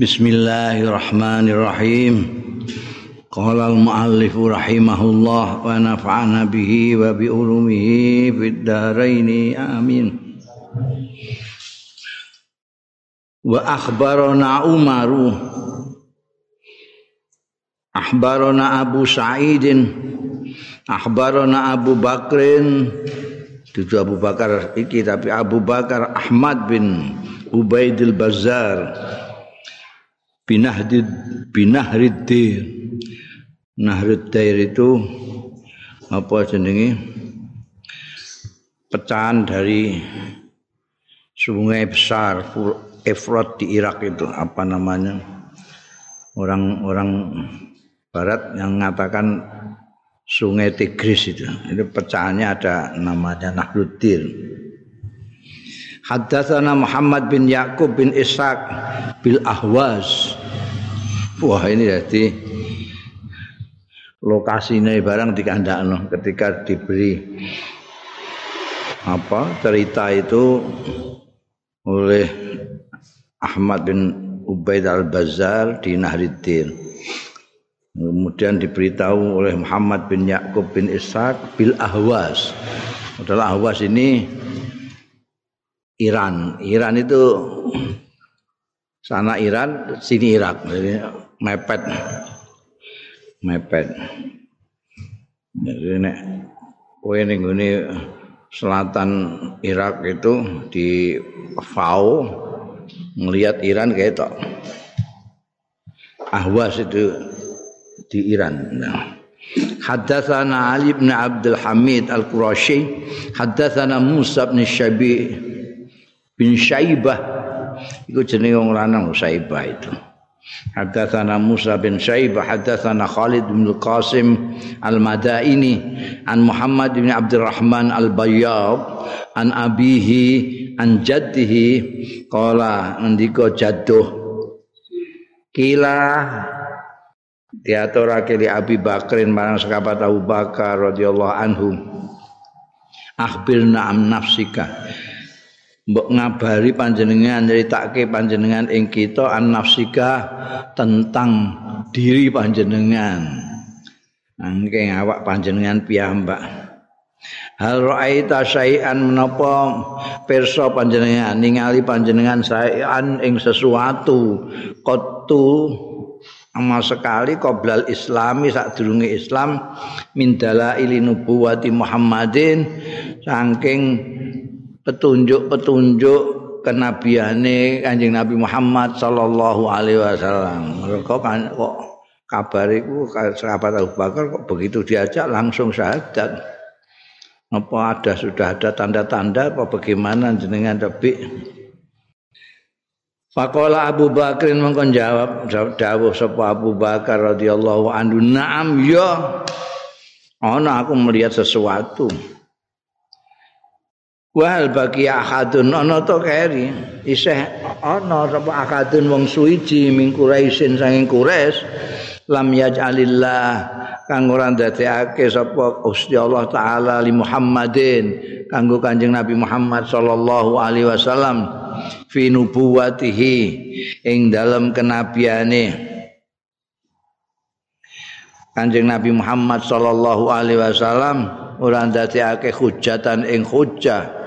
Bismillahirrahmanirrahim. Qala al-muallif rahimahullah wa nafa'ana bihi wa bi ulumihi fid dharain amin. Wa akhbarana Umaru Akhbarana Abu Sa'idin Akhbarana Abu Bakrin Itu Abu Bakar iki tapi Abu Bakar Ahmad bin Ubaidil Bazar binahdid binahridir nahridir itu apa jenenge? Pecahan dari sungai besar Efrat di Irak itu apa namanya? Orang-orang barat yang mengatakan sungai Tigris itu. Itu pecahannya ada namanya Nahruddin. Haddatsana Muhammad bin Yakub bin Ishaq bil Ahwaz Wah ini jadi lokasinya barang di kandang ketika diberi apa cerita itu oleh Ahmad bin Ubaid al Bazar di Nahriddin. Kemudian diberitahu oleh Muhammad bin Yakub bin Ishaq bil Ahwas. Adalah Ahwas ini Iran. Iran itu sana Iran, sini Irak. Mepet. Mepet. Jadi nek kowe ning selatan Irak itu di Fau ngelihat Iran kayak tok. Ahwas itu di Iran. Nah. Haddatsana Ali bin Abdul Hamid Al-Qurashi Haddatsana Musa bin Syabi bin Syaibah. Iku jenenge wong lanang Syaibah itu Haddatsana Musa bin Syaibah haddatsana Khalid bin Qasim Al-Madaini an Muhammad bin Abdurrahman Al-Bayyab an abihi an jaddihi qala ngendika jadduh. Kila diaturake li Abi Bakrin marang sahabat Abu Bakar radhiyallahu anhu. Akhbirna am nafsika mbok ngabari panjenengan nyeritake panjenengan ing kita an nafsika tentang diri panjenengan. Angke awak panjenengan piyambak. Hal ra'aita syai'an menapa pirsa panjenengan ningali panjenengan syai'an ing sesuatu qattu ama sekali qoblal islami sadurunge islam min dalaili nubuwati muhammadin saking petunjuk-petunjuk kenabiane Kanjeng Nabi Muhammad sallallahu alaihi wasallam. Mereka kan kok kabar iku sahabat Abu Bakar kok begitu diajak langsung syahadat. Apa ada sudah ada tanda-tanda apa bagaimana jenengan tapi Fakola Abu Bakrin mengkon jawab dawuh sapa Abu Bakar radhiyallahu anhu na'am ya ana aku melihat sesuatu Wal bagi ahadun ana to keri. Isih ana sapa akadun wong suwiji ming Quraisyin saking Quraisy lam yaj'alillah kang ora ndadekake sapa Gusti Allah taala li Muhammadin kanggo Kanjeng Nabi Muhammad sallallahu alaihi wasallam fi nubuwatihi ing dalam kenabiane. Kanjeng Nabi Muhammad sallallahu alaihi wasallam ora ndadekake hujatan ing hujjah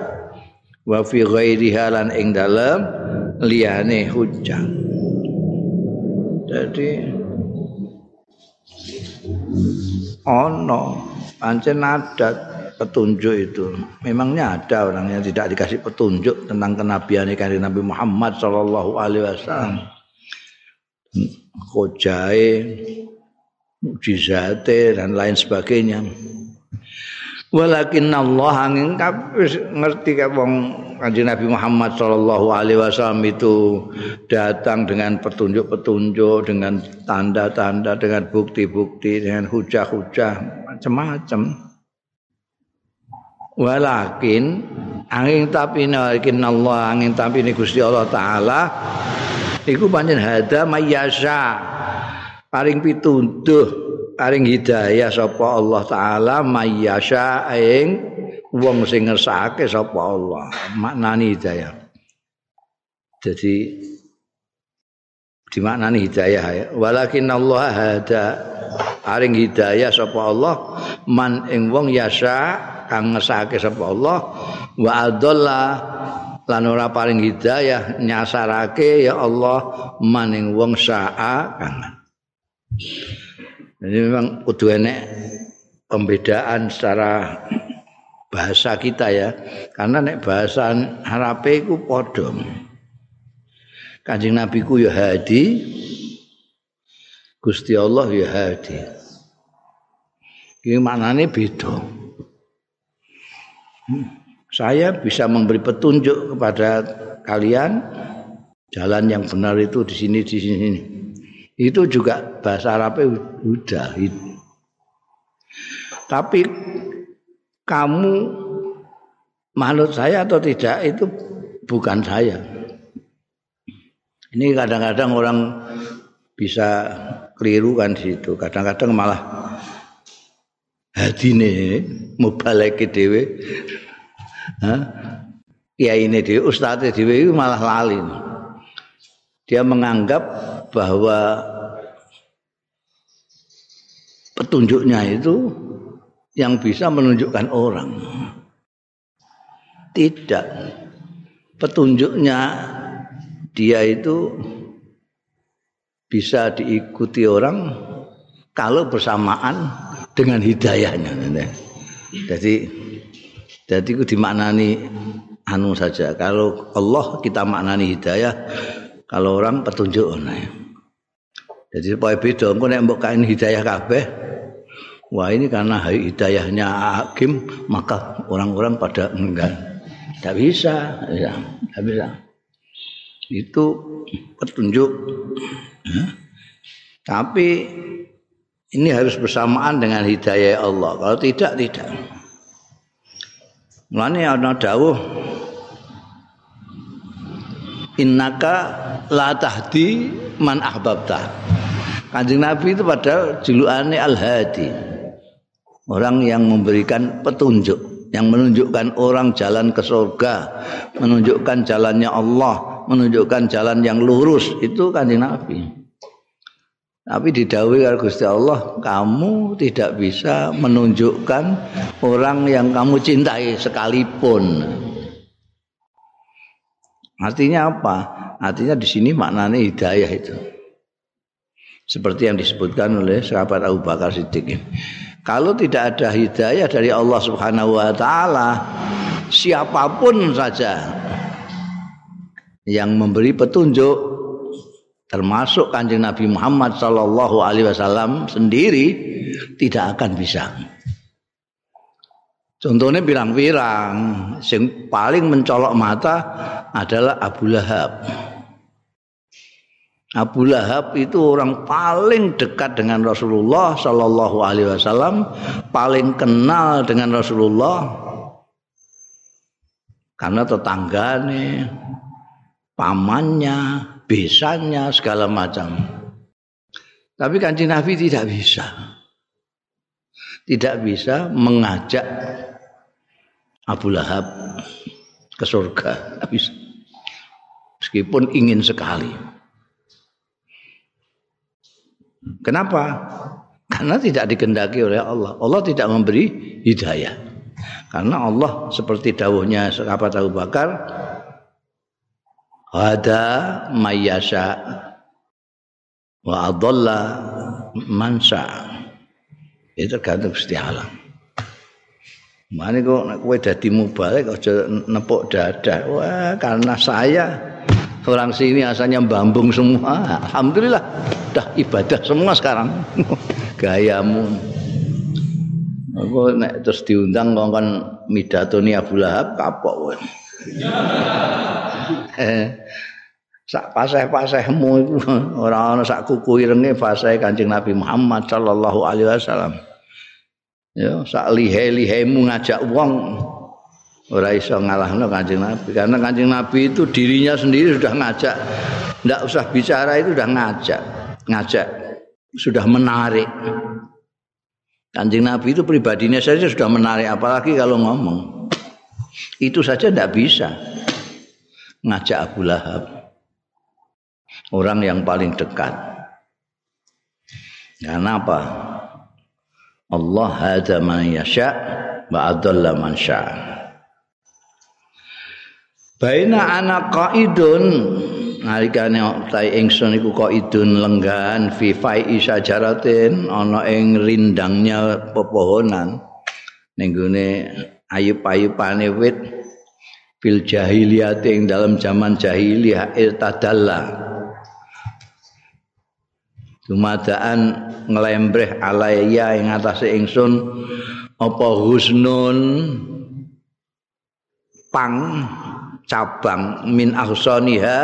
wa fi ghairiha lan ing dalem liyane hujjah jadi ono pancen adat petunjuk itu. Memangnya ada orang yang tidak dikasih petunjuk tentang kenabian kanjeng Nabi Muhammad sallallahu alaihi wasallam? Khojai mujizate dan lain sebagainya walakin Allah angin ngerti ka wong Kanjeng Nabi Muhammad sallallahu alaihi wasallam itu datang dengan petunjuk-petunjuk dengan tanda-tanda dengan bukti-bukti dengan hujah-hujah macam-macam walakin angin tapi walakin Allah angin tapi ini Gusti Allah taala iku pancen hada mayasa paring pituduh paring hidayah sapa Allah taala mayyasha ing wong sing ngersakake sapa Allah maknani hidayah jadi dimaknani hidayah ya. Walakin Allah hada aring hidayah sapa Allah man ing wong yasa kang ngesake sapa Allah wa adalla lan ora paring hidayah nyasarake ya Allah man ing wong saa kang Jadi memang kudu enek pembedaan secara bahasa kita ya. Karena nek bahasa Arabe iku padha. Kanjeng Nabi ku ya hadi. Gusti Allah ya hadi. Ini maknanya beda. Saya bisa memberi petunjuk kepada kalian jalan yang benar itu di sini di sini. Itu juga bahasa Arabnya udah. Tapi kamu manut saya atau tidak itu bukan saya. Ini kadang-kadang orang bisa keliru kan situ. Kadang-kadang malah hati ini mubalek dewe. Ya ini dia ustadz dewe itu malah lali. Dia menganggap bahwa petunjuknya itu yang bisa menunjukkan orang. Tidak. Petunjuknya dia itu bisa diikuti orang kalau bersamaan dengan hidayahnya. Jadi jadi itu dimaknani anu saja. Kalau Allah kita maknani hidayah, kalau orang petunjuk. Jadi supaya beda, engko nek mbok kain hidayah kabeh, wah ini karena hidayahnya hakim, maka orang-orang pada enggak. Tidak bisa, tidak bisa itu petunjuk. Tapi ini harus bersamaan dengan hidayah Allah. Kalau tidak, tidak. Mulane ana dawuh Innaka la tahdi man ahbabta. Kanjeng Nabi itu pada julukannya Al-Hadi. Orang yang memberikan petunjuk, yang menunjukkan orang jalan ke surga, menunjukkan jalannya Allah, menunjukkan jalan yang lurus itu kanjeng Nabi. Tapi didawi oleh Gusti Allah, kamu tidak bisa menunjukkan orang yang kamu cintai sekalipun. Artinya apa? Artinya di sini maknanya hidayah itu. Seperti yang disebutkan oleh sahabat Abu Bakar Siddiq. Kalau tidak ada hidayah dari Allah Subhanahu wa taala, siapa pun saja yang memberi petunjuk termasuk kanjeng Nabi Muhammad Sallallahu Alaihi Wasallam sendiri tidak akan bisa. Contohnya pirang-pirang, yang paling mencolok mata adalah Abu Lahab. Abu Lahab itu orang paling dekat dengan Rasulullah Sallallahu Alaihi Wasallam, paling kenal dengan Rasulullah karena tetangganya, pamannya, besannya, segala macam. Tapi kanjeng Nabi tidak bisa. Tidak bisa mengajak Abu Lahab ke surga. Bisa. Meskipun ingin sekali. Kenapa? Karena tidak dikendaki oleh Allah. Allah tidak memberi hidayah. Karena Allah seperti dawuhnya sahabat Abu Bakar, hada mayasa wa adalla mansa itu tergantung Gusti Allah Mane kok nek kowe dadi mubalek aja nepuk dada. Wah, karena saya orang sini asalnya bambung semua. Alhamdulillah dah ibadah semua sekarang. Gayamu. Aku nek terus diundang kongkon midatoni Abu Lahab kapok kowe. Sak paseh-pasehmu iku ora ana sak kuku irenge paseh Kanjeng Nabi Muhammad sallallahu alaihi wasallam. Ya, sak lihe-lihemu ngajak wong ora iso ngalahno Kanjeng Nabi karena Kanjeng Nabi itu dirinya sendiri sudah ngajak. Ndak usah bicara itu sudah ngajak, ngajak sudah menarik. Kanjeng Nabi itu pribadinya saja sudah menarik apalagi kalau ngomong. Itu saja tidak bisa ngajak Abu Lahab. orang yang paling dekat. Karena apa? Allah hada man yasha wa adalla man sya. Baina ana qaidun nalikane tai ingsun iku qaidun lenggan fi fai sajaratin ana ing rindangnya pepohonan. Ning gone ayub-ayubane wit fil jahiliyah ing dalam zaman jahiliyah irtadalla. Dumadaan ngelembreh alaiya ing atase ingsun apa husnun pang cabang min ahsaniha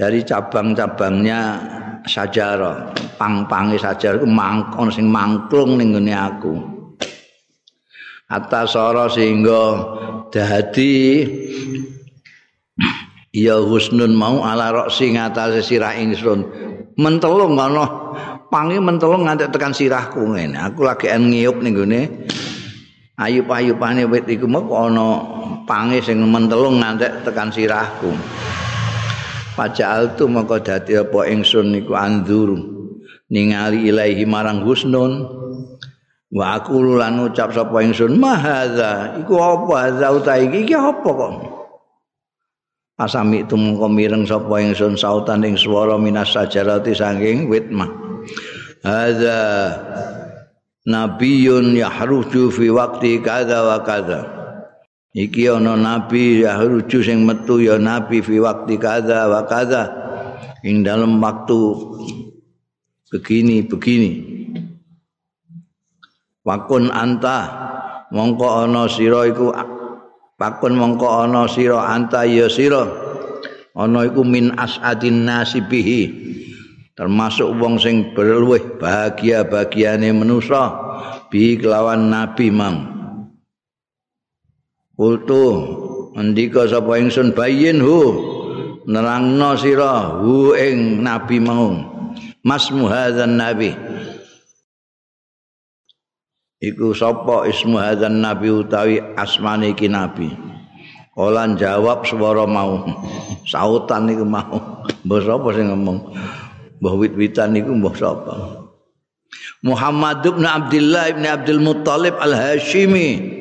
dari cabang-cabangnya sajarah pang-pange sajarah iku mangkon sing mangklung ning ngene aku. Atas sara sehingga dadi ya husnun mau ala roksi ngatas sirah ingsun mentelung ana pangi mentelung nganti tekan sirahku ngene. Aku lagi ngiyup ning gone ayub-ayubane wit iku mok ana pange sing mentelung ngantek tekan sirahku. Pajal tu maka dadi apa ingsun niku andur ningali ilahi marang husnun. Wa aku lan ucap sapa ingsun mahadza iku apa? Za utahe iki? Iki apa kok? Asami itu mengko mireng sapa ingsun sautan ing swara minas sajarati saking wit mah hadza nabiyun yahruju fi waqti kadza wa kadza Iki ana nabi ya ruju sing metu ya nabi fi waktu kada wa kada ing dalam waktu begini begini. Wakun anta mongko ana sira iku Pakun mongko ana sira anta ya sira. Ana iku min asadin nasibihi termasuk wong sing berluweh bahagia bagiane manusa bi kelawan nabi mang Kultu ndika sapa ingsun bayin hu nerangno sira hu ing nabi mau. Mas muhadzan nabi. Iku sapa ismu hadzan nabi utawi asmane iki nabi? Olan jawab swara mau. Sautan niku mau. Mbah sapa sing ngomong? Mbah wit-witan niku mbah sapa? Muhammad bin Abdullah bin Abdul Muttalib Al-Hashimi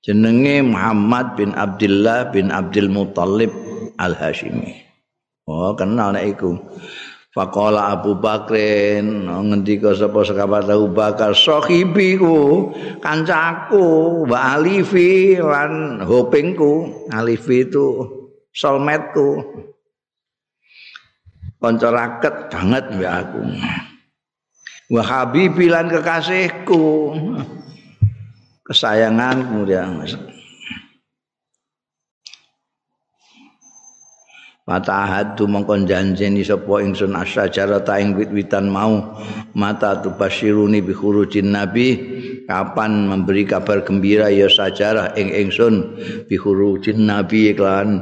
jenenge Muhammad bin Abdullah bin Abdul Muthalib Al Hashimi. Oh, kenal nek iku. Faqala Abu Bakrin ngendika sapa sekabat Abu Bakar? Sahibiku kancaku wa alifi lan hopingku. Alifi itu soulmateku. Kanca raket banget mbek aku. Wa habibi lan kekasihku kesayangan kemudian. Mata hadu mongkon janjeni sapa ingsun asyajara ta ing wit-witan mau. Mata tu basyiruni bi khurujin nabi. Kapan memberi kabar gembira ya sajarah ing ingsun? Bi khurujin nabi iklan.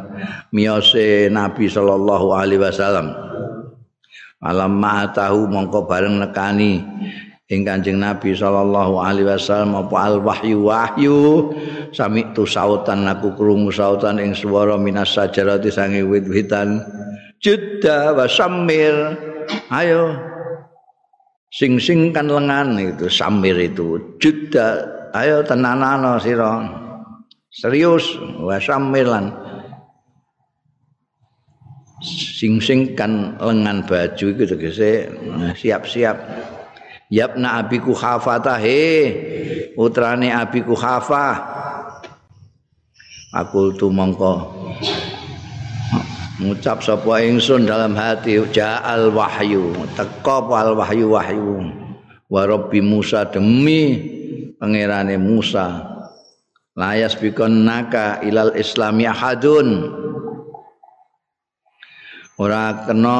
Miose nabi sallallahu alaihi wasallam. Alam ma tahu mongko bareng nekani ing Kanjeng Nabi sallallahu alaihi wasallam apa al wahyu? Wahyu sami tu sautan aku krungu sautan ing swara minas sajarati sange wit-witan. Jeda wa samir ayo. Sing sing kan lengan itu samir itu. Jeda ayo tenanano sira. Serius wa samilan sing sing kan lengan baju itu tegese siap-siap Yabna abiku khafata he putrane abiku khafa. Aku tu mongko. Ngucap sapa ingsun dalam hati ja'al wahyu. Teko al wahyu wahyu? Wa rabbi Musa demi pangerane Musa. Layas bikon naka ilal islami ahadun. Ora kena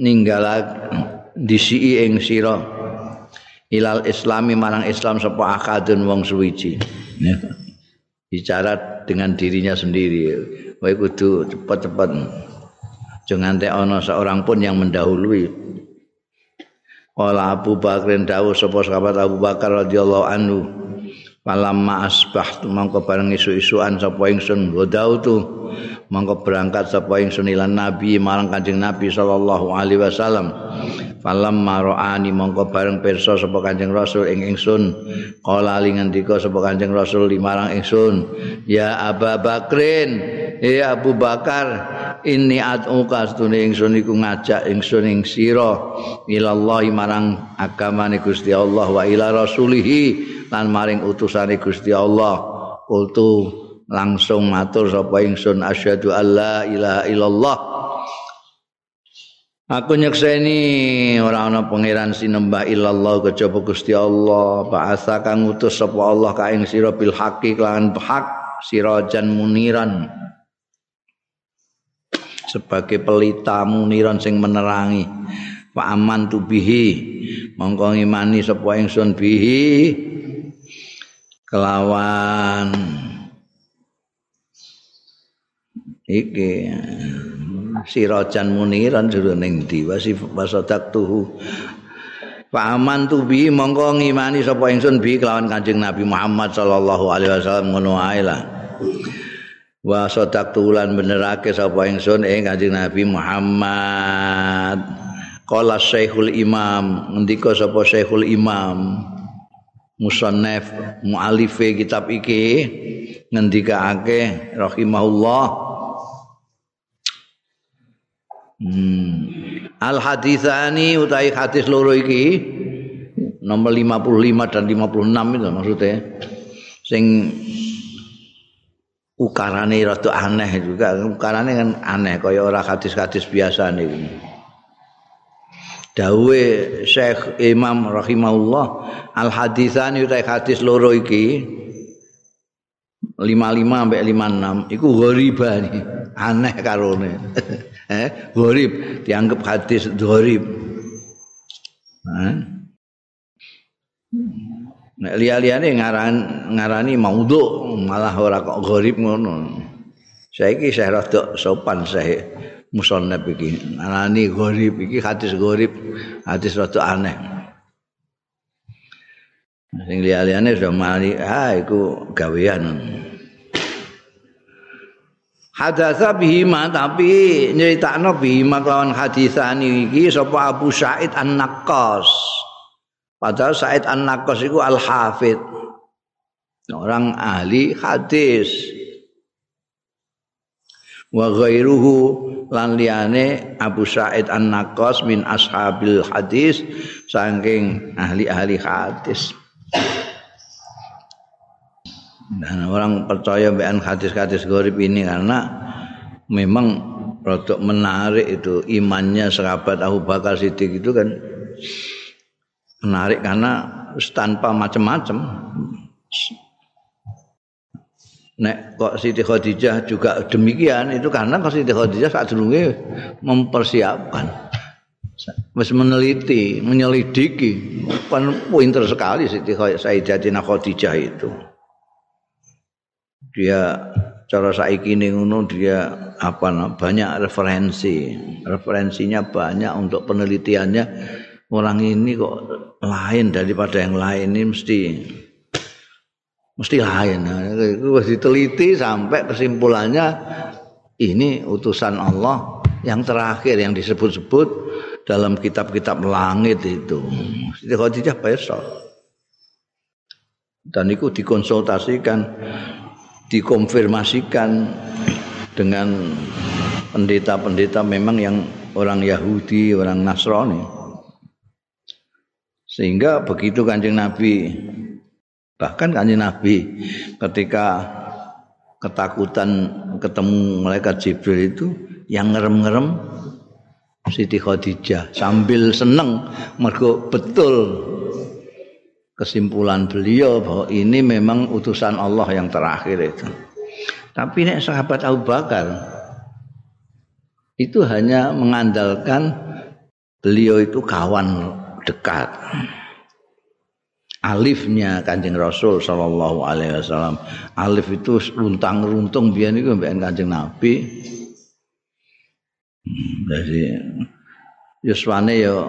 ninggalak disii ing sira. Ilal islami marang islam sapa akadun wong suwiji. Bicara dengan dirinya sendiri. Wae kudu cepet-cepet. Jangan teh ana seorang pun yang mendahului. Kala Abu Bakar dawuh sapa sahabat Abu Bakar radhiyallahu anhu Falamma asbahtu mangko bareng isu-isuan sapa ingsun godautu mangko berangkat sapa ingsun ilan nabi marang Kanjeng Nabi sallallahu alaihi wasallam. Falamma ra'ani mangko bareng pirsa sapa Kanjeng Rasul ing ingsun. Qala li ngendika sapa Kanjeng Rasul limarang ingsun ya Abu Bakrin ya Abu Bakar ini atuka stune ingsun iku ngajak ingsun ing sira ilallahi marang agamane Gusti Allah wa ila rasulihi lan maring utusane Gusti Allah. Kultu langsung matur sapa ingsun asyhadu alla ilaha illallah. Aku nyekseni ora ana pangeran sinembah illallah kejaba Gusti Allah. Ba'atsa kang utus sapa Allah ka ing sira bil haqqi lan hak sirajan muniran. Sebagai pelita muniran sing menerangi. Pak aman tubihi mongko ngimani sapa ingsun bihi kelawan iki sirajan muniran jero ning ndi wasadak tuhu Paman tu bi mongko ngimani sapa ingsun bi kelawan Kanjeng Nabi Muhammad sallallahu alaihi wasallam ngono ae lah. Wa sadaq tulan benerake sapa ingsun ing Kanjeng Nabi Muhammad. Qala Syekhul Imam, ngendika sapa Syekhul Imam? Musannaf mualife kitab iki ngendikake rahimahullah. Hmm. al hadisani utai hadis loro iki nomor 55 dan 56 itu maksudnya. Sing ukarane rada aneh juga. Ukarane kan aneh kaya ora hadis-hadis biasa nih dawe Syekh Imam rahimahullah al hadisan utai hadis loro iki 55 sampai 56 iku ghariba nih aneh karone. Eh gharib dianggap hadis gharib. Nek liya-liyane ngaran ngarani maudhu malah ora kok gharib ngono. Saiki saya rada sopan saya musannaf iki anani gharib iki hadis gharib hadis rada aneh sing liyane sudah mari ah iku gawean Hadatsa bihi ma tapi nyeritakno bihi ma lawan hadisani iki sapa Abu Said An-Naqqas. Padahal Said An-Naqqas iku al-hafid. Orang ahli hadis. Wa ghairuhu lan liyane Abu Sa'id An-Naqqas min ashabil hadis saking ahli-ahli hadis. Dan orang percaya dengan hadis-hadis gharib ini karena memang produk menarik itu imannya sahabat Abu Bakar Siddiq itu kan menarik karena tanpa macam-macam nek kok Siti Khadijah juga demikian itu karena kok Siti Khadijah saat dulu mempersiapkan. Wis meneliti menyelidiki. Kan pinter sekali Siti Sayyidatina Khadijah itu. Dia cara saiki ini ngono dia apa banyak referensi. Referensinya banyak untuk penelitiannya. Orang ini kok lain daripada yang lain ini mesti mesti lain. Itu diteliti sampai kesimpulannya ini utusan Allah yang terakhir yang disebut-sebut dalam kitab-kitab langit itu. Siti Khadijah besok. Dan itu dikonsultasikan, dikonfirmasikan dengan pendeta-pendeta memang yang orang Yahudi, orang Nasrani. Sehingga begitu kanjeng Nabi Bahkan kanjeng Nabi ketika ketakutan ketemu malaikat Jibril itu yang ngerem-ngerem Siti Khadijah sambil seneng mergo betul kesimpulan beliau bahwa ini memang utusan Allah yang terakhir itu. Tapi nek sahabat Abu Bakar itu hanya mengandalkan beliau itu kawan dekat alifnya Kanjeng Rasul sallallahu alaihi wasallam. Alif itu runtang-runtung biyen iku mbek Kanjeng Nabi. Jadi yuswane ya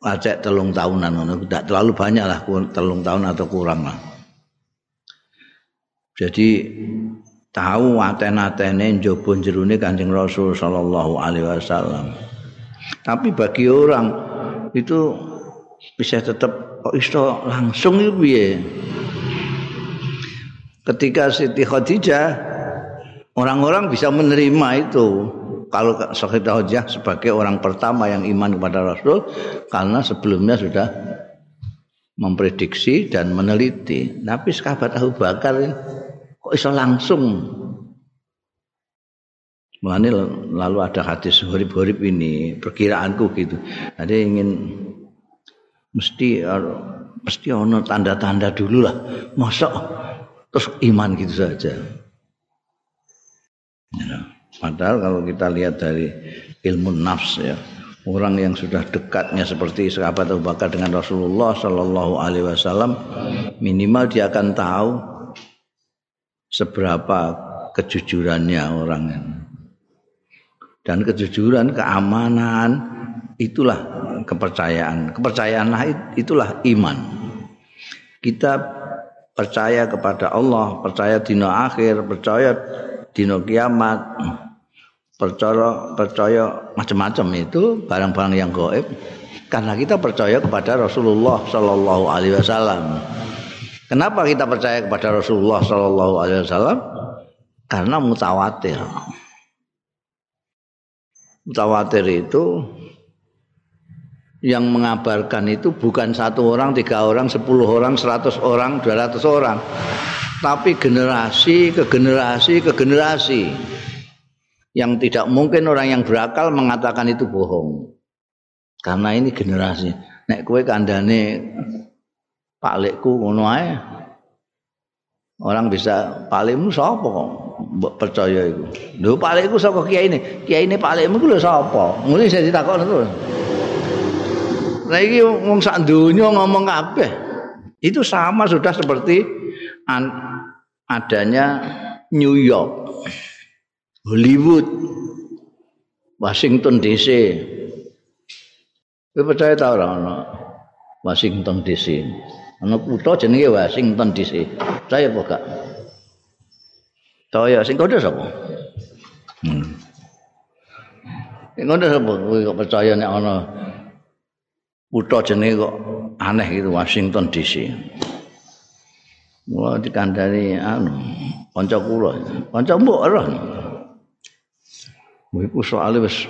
acek telung tahunan ngono tidak terlalu banyak lah telung tahun atau kurang lah jadi tahu aten-atene njaba jerone Kanjeng Rasul sallallahu alaihi wasallam. Tapi bagi orang itu bisa tetap kok iso langsung itu piye? Ketika Siti Khadijah orang-orang bisa menerima itu kalau Siti Khadijah sebagai orang pertama yang iman kepada Rasul karena sebelumnya sudah memprediksi dan meneliti. Tapi sahabat Abu Bakar kok iso langsung Mulane lalu ada hadis horib-horib ini perkiraanku gitu. Ada ingin mesti mesti ono tanda-tanda dulu lah. Masa terus iman gitu saja. Ya, padahal kalau kita lihat dari ilmu nafs ya, orang yang sudah dekatnya seperti sahabat Abu Bakar dengan Rasulullah Shallallahu Alaihi Wasallam, minimal dia akan tahu seberapa kejujurannya orang. Dan kejujuran, keamanan itulah kepercayaan. Kepercayaanlah itulah iman. Kita percaya kepada Allah, percaya dino akhir, percaya dino kiamat, percaya percaya macam-macam itu barang-barang yang gaib karena kita percaya kepada Rasulullah Shallallahu Alaihi Wasallam. Kenapa kita percaya kepada Rasulullah Sallallahu Alaihi Wasallam? Karena mutawatir. Mutawatir itu yang mengabarkan itu bukan satu orang, tiga orang, sepuluh orang, seratus orang, dua ratus orang, tapi generasi ke generasi ke generasi yang tidak mungkin orang yang berakal mengatakan itu bohong karena ini generasi nek kue kandane palikku ngono ae. Orang bisa palikmu sapa mbok percaya iku. Lho palikku saka kiai ini. Kiai ini palikmu ku lho sapa? Ngono sing ditakokno terus. Lah wong sak donya ngomong kabeh. Itu sama sudah seperti an adanya New York, Hollywood, Washington DC. Kowe percaya ta ora Washington DC? ana kutha jenenge Washington DC. Saya apa gak? Saya sing kono sapa? Hmm. Sing kono sapa? Kok percaya nek ana kutha jenenge kok aneh gitu Washington DC. Wah dikandani anu kanca kula. Kanca mbok ora. Iku soalé wis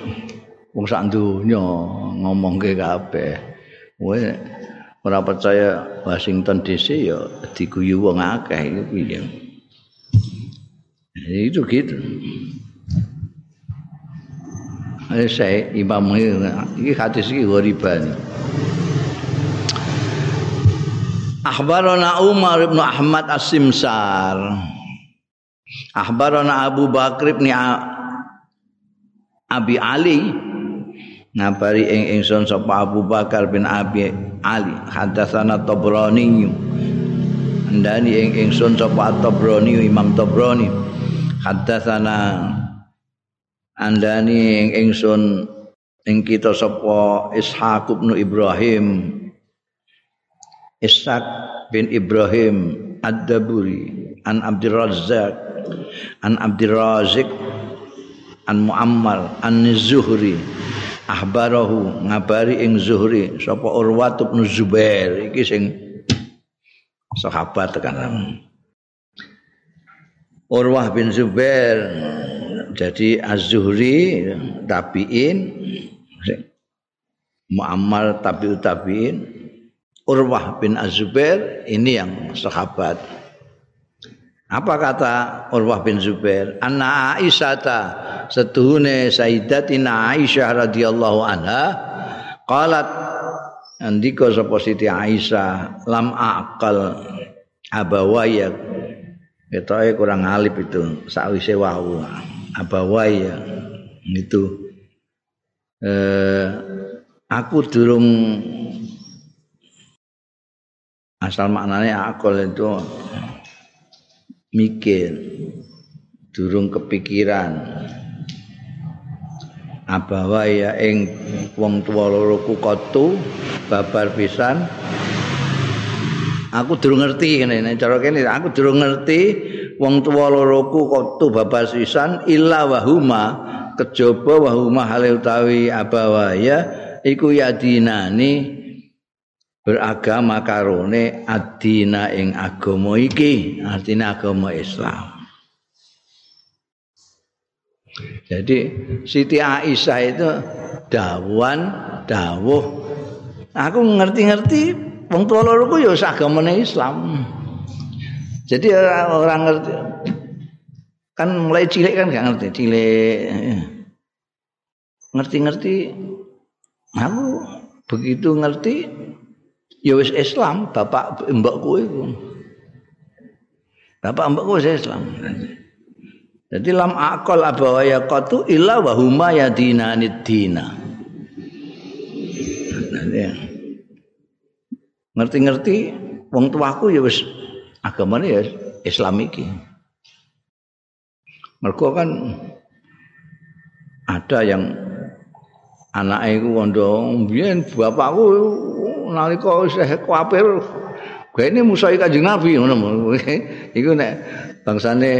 wong sak donya ngomongke kabeh. Kowe ora percaya Washington DC ya diguyu wong akeh iku piye. Itu gitu. Saya imam ini hadis ini wariban. Akhbarana Umar bin Ahmad As-Simsar. Akhbarana Abu Bakr bin Abi Ali ngabari ing ingsun sapa Abu Bakar bin Abi Ali hadatsana Tabrani ndani ing ingsun sapa Tabrani Imam Tabrani hadatsana andani ing ingsun ing kita sapa Ishaq bin Ibrahim. Ishaq bin Ibrahim Ad-Daburi an Abdul Razzaq an Abdul Razik an Muammar an Zuhri. Ahbarahu ngabari ing Zuhri sapa Urwat bin Zubair iki sing sahabat kan Urwah bin Zubair jadi Az-Zuhri tabiin Muammar tabiut tabiin Urwah bin Az-Zubair ini yang sahabat. Apa kata Urwah bin Zubair? Anna Aisyah setuhune Sayyidatina Aisyah radhiyallahu anha qalat andika sapa Siti Aisyah lam aqal abawaya ketoke kurang alip itu sakwise wau abawaya itu. Eh, aku durung asal maknanya akal itu mikir durung kepikiran. Abawa ya ing wong tuwa loro kukotu babar pisan. Aku durung ngerti ngene cara kene aku durung ngerti wong tuwa loroku kotu babar sisan illa wahuma kejaba wahuma hale utawi abawaya iku yadinani beragama karone adina ing agama iki artinya agama Islam. Jadi Siti Aisyah itu dawan dawuh. Aku ngerti-ngerti wong tua loro ku ya agamane Islam jadi orang ngerti. Kan mulai cilik kan gak ngerti cilik. Ngerti-ngerti aku begitu ngerti ya Islam bapak mbokku iku bapak mbokku wis Islam. Jadi lam akal abawaya qatu illa wa huma yadinani dina. Ngerti-ngerti wong tuaku ya wis agamane ya Islam iki. Mergo kan ada yang anake iku wondo biyen bapakku nalika isih kuapir gene musuhi Kanjeng Nabi. Ngono iku nek bangsane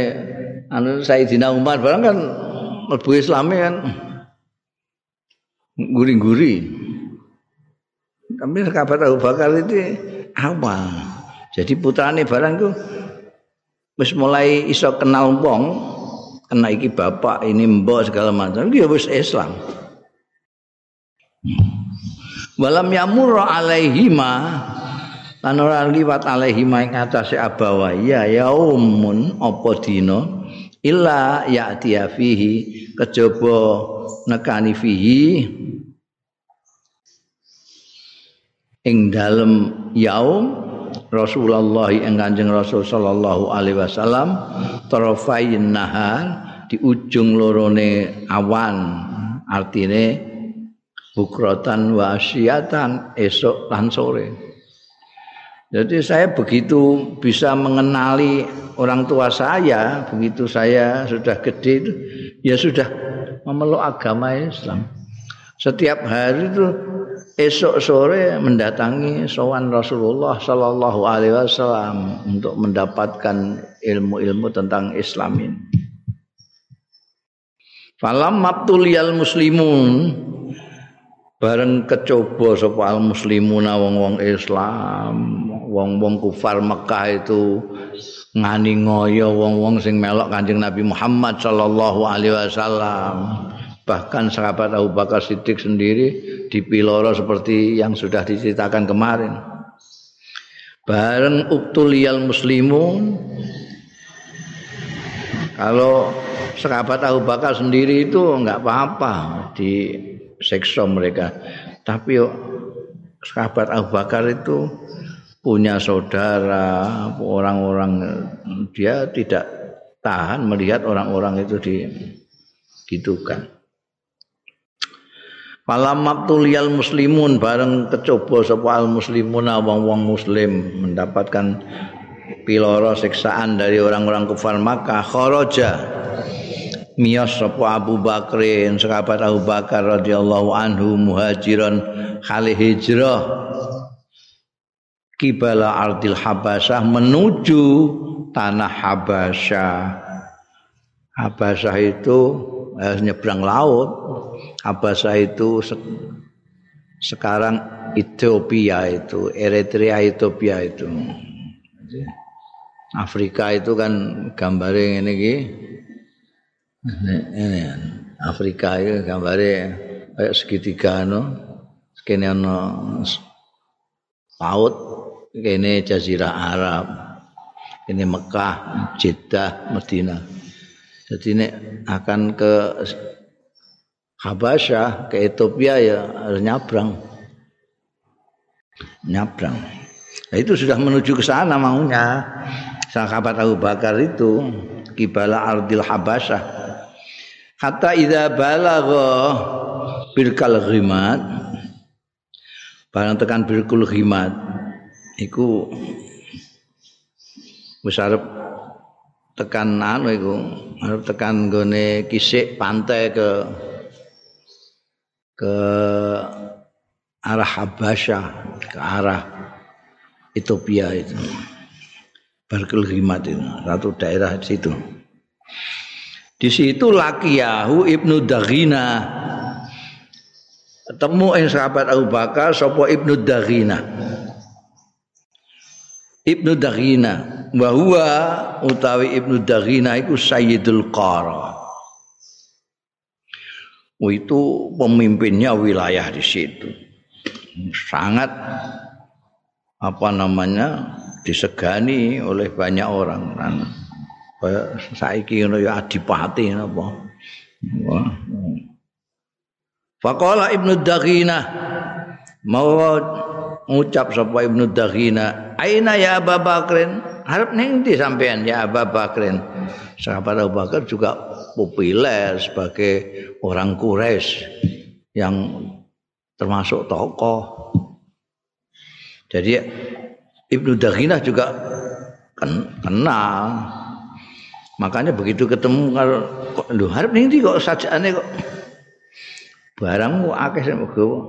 anu Sayyidina Umar barang kan mlebu Islame kan. Guri-guri tapi kabar Abu Bakar itu awal jadi putrane barang itu wis mulai iso kenal wong kena iki bapak ini mbok segala macam dia wis Islam. Walam yamur alaihima lan ora liwat alaihima ing atase abawa. Ya yaumun apa dina? Illa ya'ti fihi kejaba nekani fihi. Ing dalem yaum Rasulullah ing Kanjeng Rasul sallallahu alaihi wasallam tarafain nahar di ujung lorone awan artine bukrotan wasiatan esok lan sore. Jadi saya begitu bisa mengenali orang tua saya, begitu saya sudah gede itu, ya sudah memeluk agama Islam. Setiap hari itu esok sore mendatangi sowan Rasulullah Shallallahu Alaihi Wasallam untuk mendapatkan ilmu-ilmu tentang Islam ini. Falam mabtuliyal muslimun bareng kecoba sapa al muslimuna wong-wong Islam wong-wong kufar Mekah itu ngani ngoyo wong-wong sing melok Kanjeng Nabi Muhammad sallallahu alaihi wasallam bahkan sahabat Abu Bakar Siddiq sendiri dipiloro seperti yang sudah diceritakan kemarin bareng uktuliyal muslimun kalau sahabat Abu Bakar sendiri itu enggak apa-apa di seksa mereka. Tapi sahabat Abu Bakar itu punya saudara, orang-orang dia tidak tahan melihat orang-orang itu digitukan. Malam maktuliyal muslimun bareng kecoba sapa al wong-wong muslim mendapatkan piloro siksaan dari orang-orang kufar Makkah. Kharaja miyos sapa Abu Bakrin sahabat Abu Bakar radhiyallahu anhu muhajiran kali hijrah kibala ardil habasyah menuju tanah habasyah habasyah itu eh, nyebrang laut habasyah itu se sekarang Ethiopia itu Eritrea Ethiopia itu. Afrika itu kan gambarnya ini ini Afrika itu gambare kayak segitiga no. Kene ono laut kene jazirah Arab ini Mekah Jeddah Medina jadi ini akan ke Habasyah ke Ethiopia ya harus nyabrang. Nyabrang. Nah, itu sudah menuju ke sana maunya. Sahabat Abu Bakar itu kibala ardil Habasyah. Hatta idza balagha birkal ghimat barang tekan birkul ghimat iku wis tekan anu iku arep tekan gone kisik pantai ke ke arah Habasyah ke arah Ethiopia itu Barkul Himat itu satu daerah di situ. Di situ Lakiyahu Ibnu Daghina ketemu ing sahabat Abu Bakar sapa Ibnu Daghina. Ibnu Daghina bahwa utawi Ibnu Daghina iku Sayyidul Qara. Oh, itu pemimpinnya wilayah di situ. Sangat apa namanya disegani oleh banyak orang saiki ngono ya adipati napa Faqala Ibnu Daghina mau ngucap sapa Ibnu Daghina aina ya Abu harap ning ndi sampean ya Abu Bakrin. Sahabat Abu Bakar juga populer sebagai orang Quraisy yang termasuk tokoh. Jadi Ibnu Daghina juga kenal. Makanya begitu ketemu kalau lho harap ning kok sajane kok? Barangmu akeh sing gawa.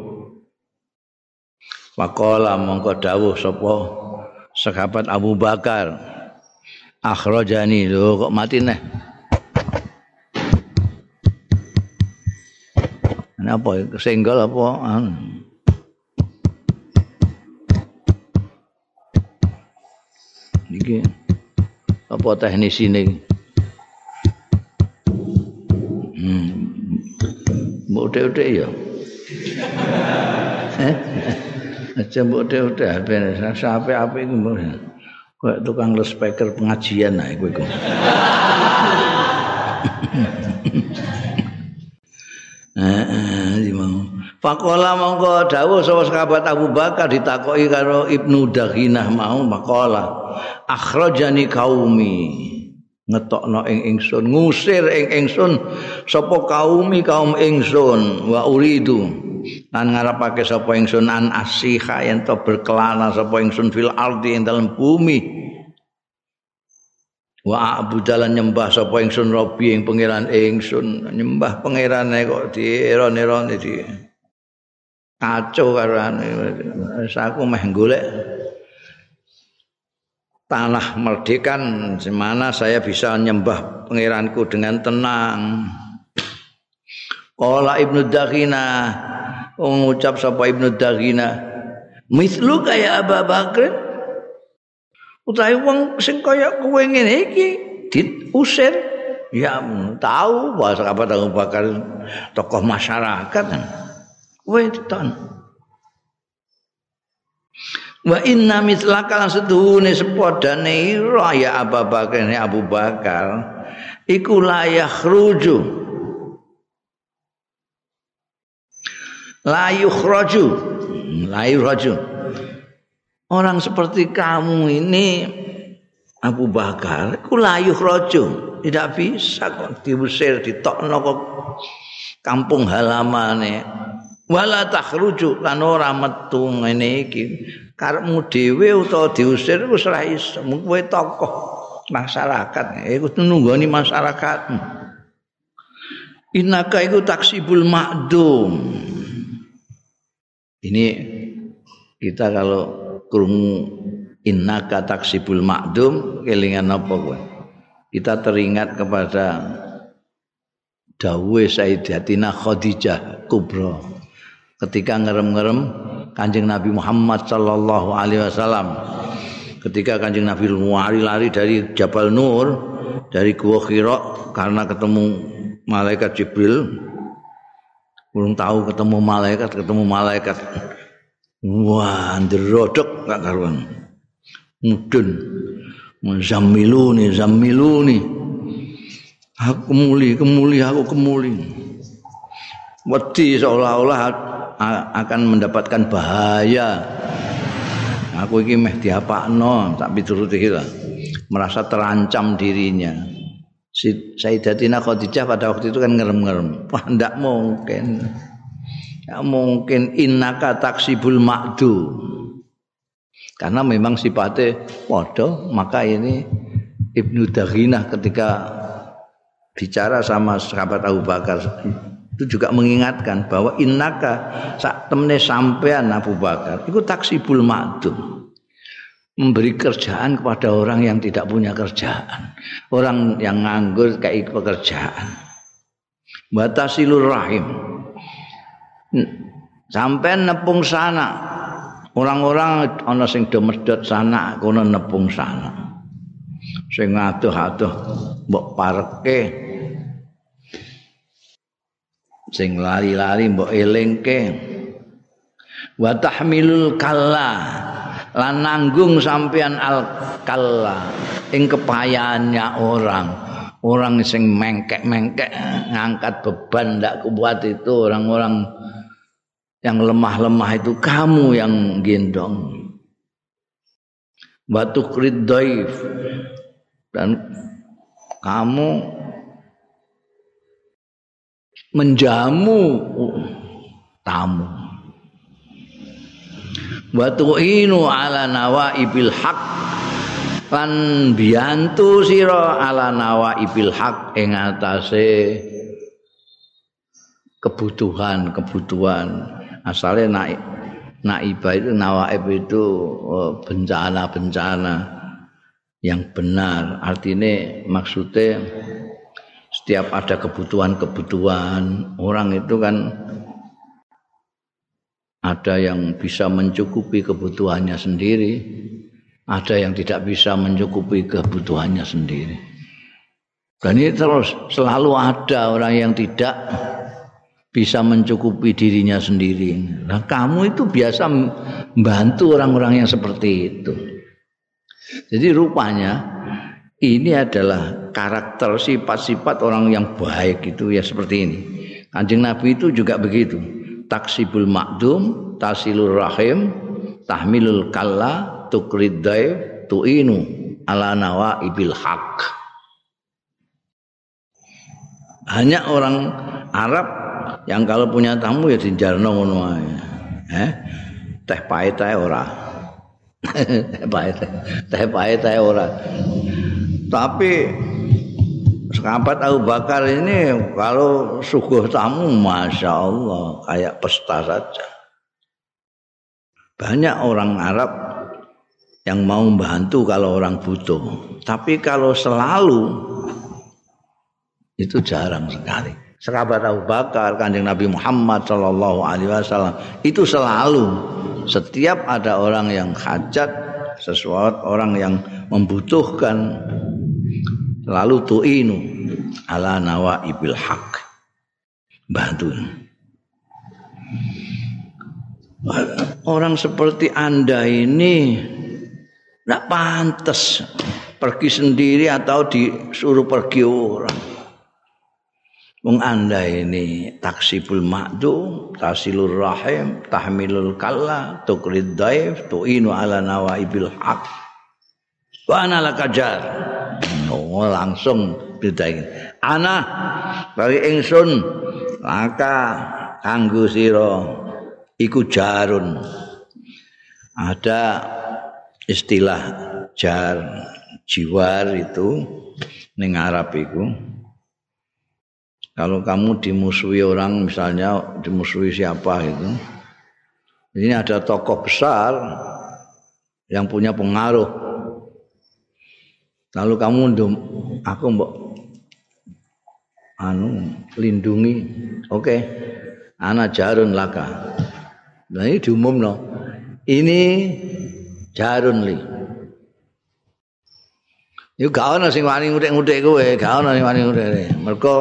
Faqala mongko dawuh sapa sahabat Abu Bakar. Akhrajani lho kok mati neh. Napa senggol apa? Iki apa teknis ini? mbok utek-utek ya. Eh? Aja mbok utek-utek ben sampe-ape iku mbok. Kayak tukang speaker pengajian nah iku iku. Eh, mau. Fakola mongko dawuh sapa sahabat Abu Bakar ditakoki karo Ibnu Daghinah mau makola akhrajani kaumi ngetokno ing ingsun ngusir ing ingsun sapa kaumi kaum ingsun wa uridu lan ngarepake sapa ingsun an asiha yen to berkelana sapa ingsun fil ardi ing dalem bumi. Wa abudalan nyembah sapa ingsun robi ing pangeran ingsun. Nyembah pangerane kok dieron-eron di kacau karo aku meh golek tanah merdekan di mana saya bisa nyembah pangeranku dengan tenang. Qala Ibnu Daghina mengucap sapa Ibnu Daghina. Mislu kaya Abu Bakar. Utahe wong sing kaya kowe ngene iki diusir ya tahu bahwa sahabat Abu Bakar tokoh masyarakat. Kowe ditan Wa inna mislaka lan seduhune sepadane ira ya Abu Bakar Abu Bakar. Iku layah ruju la yukhraju. La yukhraju. Orang seperti kamu ini Abu Bakar iku la yukhraju. Tidak bisa kok diusir ditokno kok kampung halamane. Wala takhruju lan ora metu ngene iki. Karepmu dhewe utawa diusir wis ora iso. Kowe tokoh masyarakat. Iku nunggoni masyarakat innaka iku taksibul ma'dum ini kita kalau krungu innaka taksibul ma'dum kelingan apa kowe kita teringat kepada dawuh Sayyidatina Khadijah Kubra ketika ngerem-ngerem Kanjeng Nabi Muhammad sallallahu alaihi wasallam. Ketika Kanjeng Nabi lari-lari dari Jabal Nur, dari Gua Hira karena ketemu malaikat Jibril. Belum tahu ketemu malaikat, ketemu malaikat. Wah, nderodok gak karuan. Mudun. Zammiluni, zammiluni. Aku kemuli, kemuli, aku kemuli. Wedi seolah-olah akan mendapatkan bahaya. Aku iki meh diapakno tak pituruti kita. Merasa terancam dirinya. Sayyidatina Khadijah pada waktu itu kan ngerem-ngerem. Wah, ndak mungkin. Ya mungkin innaka taksibul makdu. Karena memang sifatnya waduh, maka ini Ibnu Daghinah ketika bicara sama sahabat Abu Bakar itu juga mengingatkan bahwa innaka sak temne sampean Abu Bakar iku taksibul ma'dum memberi kerjaan kepada orang yang tidak punya kerjaan. Orang yang nganggur kayak pekerjaan. Batasilur rahim. Sampai nepung sana. Orang-orang ana sing do sana kono nepung sana. Sing adoh-adoh mbok pareke. Sing lali-lali mbok elingke. Wa tahmilul kalla lan nanggung sampean al kalla ing orang. Orang sing mengkek-mengkek ngangkat beban ndak kuat itu. Orang-orang yang lemah-lemah itu kamu yang gendong. Batu kridaif dan kamu menjamu tamu wa tu'inu ala nawaibil haq. Lan biantu sira ala nawaibil haq ing atase kebutuhan-kebutuhan asale naik naibah itu nawaib itu oh, bencana-bencana yang benar. Artinya maksudnya setiap ada kebutuhan-kebutuhan orang itu kan ada yang bisa mencukupi kebutuhannya sendiri, ada yang tidak bisa mencukupi kebutuhannya sendiri. Dan ini terus selalu ada orang yang tidak bisa mencukupi dirinya sendiri. Nah, kamu itu biasa membantu orang-orang yang seperti itu. Jadi rupanya ini adalah karakter sifat-sifat orang yang baik itu ya seperti ini. Kanjeng Nabi itu juga begitu taksibul makdum tasilur rahim tahmilul kalla tukrid tuinu ala nawa ibil haq. Hanya orang Arab yang kalau punya tamu ya dijarno ngono ae. Eh? Teh pahit ae ora? Teh pahit teh pahit ae ora? Tapi Sahabat Abu Bakar ini kalau suguh tamu Masya Allah kayak pesta saja. Banyak orang Arab yang mau membantu kalau orang butuh. Tapi kalau selalu itu jarang sekali. Sahabat Abu Bakar, kanjeng Nabi Muhammad Shallallahu Alaihi Wasallam itu selalu setiap ada orang yang hajat sesuatu orang yang membutuhkan lalu tu'inu ala nawa ibil haq bantu orang seperti anda ini tidak pantas pergi sendiri atau disuruh pergi orang Wong anda ini taksibul makdu, tasilur rahim, tahmilul kalla, tukrid daif, tu'inu ala nawaibil haq. Wa ana lakajar. Oh, langsung didain. Ana bagi ingsun laka kanggo sira iku jarun. Ada istilah jar jiwar itu ning Arab itu. Kalau kamu dimusuhi orang misalnya dimusuhi siapa itu. Ini ada tokoh besar yang punya pengaruh Lalu kamu ndum aku mbok anu lindungi. Oke. Okay. Ana jarun laka. Nah ini diumumno. Ini jarun li. Yo gak ana sing wani ngutik-ngutik kowe, gak ana sing wani ngutik. Mergo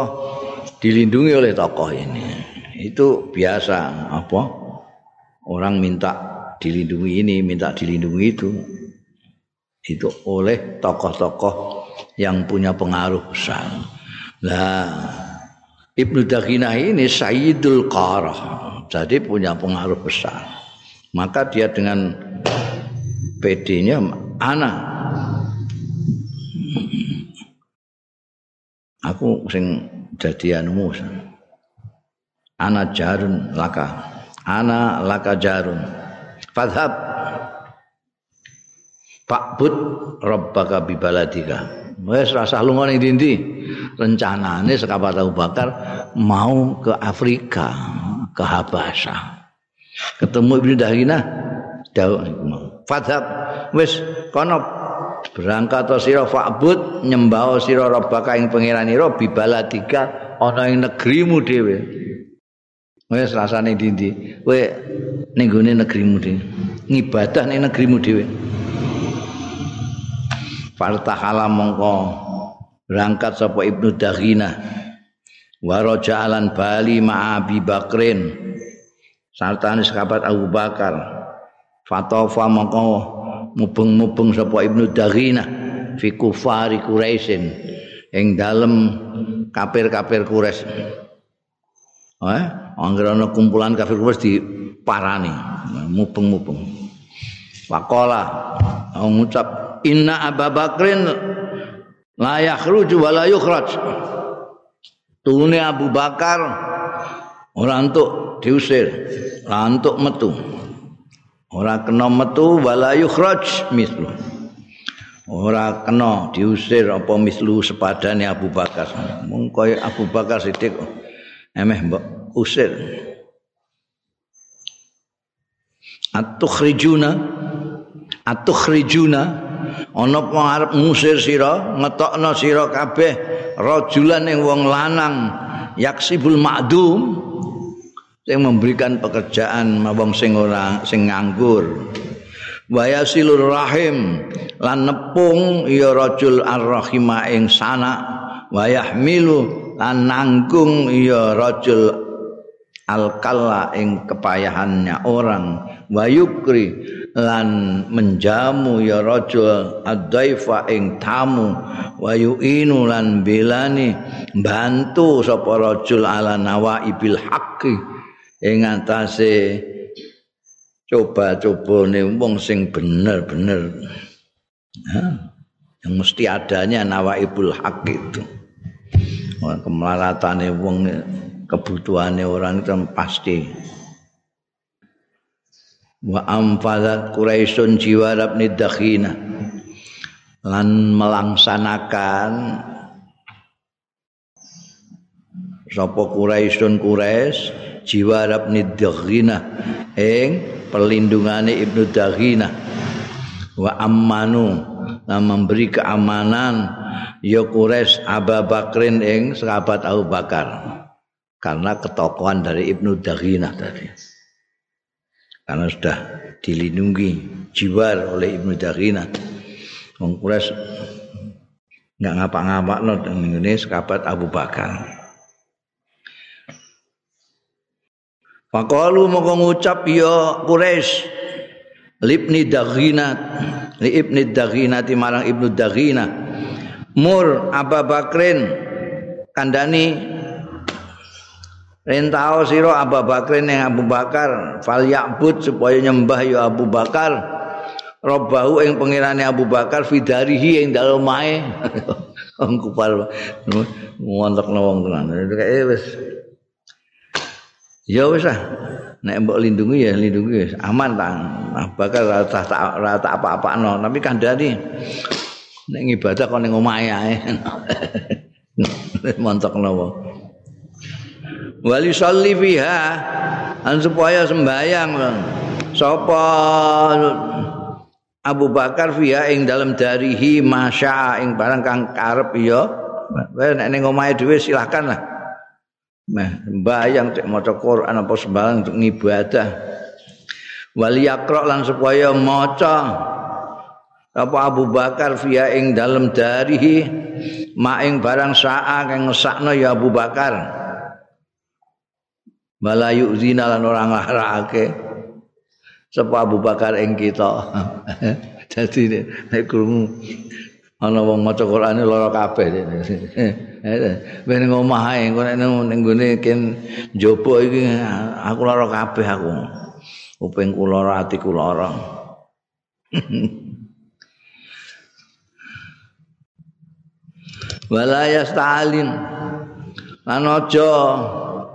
dilindungi oleh tokoh ini. Itu biasa apa? Orang minta dilindungi ini, minta dilindungi itu. Itu oleh tokoh-tokoh yang punya pengaruh besar. Nah, Ibnu Daginah ini Sayyidul Qarah, jadi punya pengaruh besar. Maka dia dengan PD-nya anak. Aku sing dadi anumu ana jarun laka. Ana laka jarun. Fadhab Fakbut rabbaka bi baladika. Wes rasa lunga ning ndi Rencanane sekabat Abu Bakar mau ke Afrika, ke Habasha. Ketemu Ibnu Dahina, fadhab. Wis kono. Berangkat sira fa'bud nyembah sira rabbaka ing pangeranira bibaladika ana ing negerimu dhewe. Wis rasane ndi kowe ning negerimu dhewe. Ngibadah ning negerimu dhewe Fartahala mongko. Berangkat sapa Ibnu Daghina. Wa raja'alan bali ma'abi Bakrin. Sartane sahabat Abu Bakar. Fatofa mongko mubeng-mubeng sapa Ibnu Daghina fi kufari Quraisyin. Ing dalem kafir-kafir Quraisy. Eh, anggere ana kumpulan kafir Quraisy diparani, mubeng-mubeng. Faqala ngucap inna Abu Bakrin la yakhruju wa la yukhraj. Tune Abu Bakar ora untuk diusir, ora untuk metu. ora kena metu wala yukhraj mislu ora kena diusir apa mislu sepadane Abu Bakar mung kaya Abu Bakar Siddiq emeh mbok usir atukhrijuna atukhrijuna ana apa arep ngusir sira? Ngetokno sira kabeh rajulan ing wong lanang yaksibul ma'dum sing memberikan pekerjaan mawong sing ora sing nganggur. Silur rahim lan nepung ya rajul arrahima ing sana. Wayahmilu lan nanggung ya rajul alkalla ing kepayahannya orang. Wayukri lan menjamu ya rajul adaifa ing tamu wayuinu lan belani bantu sapa rajul ala nawaibil haqqi ing atase coba-cobane wong sing bener-bener. Yang mesti adanya nawaibul haq itu. Kemelaratane wong kebutuhane orang itu pasti wa amfadat quraisyun jiwarab nidakhina lan melaksanakan sapa quraisyun quraisy jiwa Ibnu Daghina ing perlindungane Ibnu Daghina wa ammanu lan memberi keamanan ya Quraisy Abu Bakrin ing sahabat Abu Bakar. Karena ketokohan dari Ibnu Daghina tadi karena sudah dilindungi jiwa oleh Ibnu Daghina wong Quraisy enggak ngapa-ngapa no ini sahabat Abu Bakar. Faqalu moko ngucap ya Quraisy Libni Daghinat li Ibni Daghinati marang Ibnu Daghina Mur Abu Bakrin kandani Rentao siro Abu Bakrin yang Abu Bakar fal ya'bud supaya nyembah ya Abu Bakar Robbahu yang pengirane Abu Bakar fidarihi yang dalam mae Wong kupal ngontok wong tenan. Kayak wis Ya wis ah. Nek mbok lindungi ya lindungi ya. aman ta. Nah, bakal rata rata apa-apano, tapi kandhani nek ibadah kok ning omahe ae. Montok nopo. Wali sholli fiha an supaya sembayang sapa Abu Bakar fiha ing dalam darihi masya ing barang kang karep ya. Nek ning omahe dhewe silakan lah. Meh bayang cek maca Quran apa sembarang untuk ngibadah. Wali yakra lan supaya maca apa Abu Bakar via ing dalem darihi maing barang saa kang ngesakno ya Abu Bakar. Balayu zina lan ora nglarake. Sapa Abu Bakar ing kita. Dadi nek krungu ana wong maca Quran lara kabeh. Ben ngomah ae engko nek ning gone ken njaba iki aku lara kabeh aku. Upengku lara atiku lara. Wala yastalin lan aja